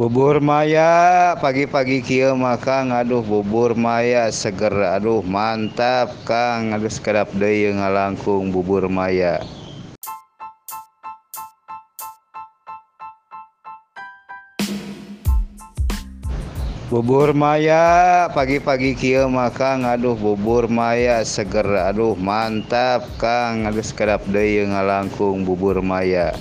Bubur Maya. Pagi-pagi kia maka aduh bubur Maya seger. Aduh mantap Kang. Aduh sekedap deui ngalangkung bubur Maya. Bubur Maya. Pagi-pagi kia maka aduh bubur Maya seger. Aduh mantap Kang. Aduh sekedap deui ngalangkung bubur Maya.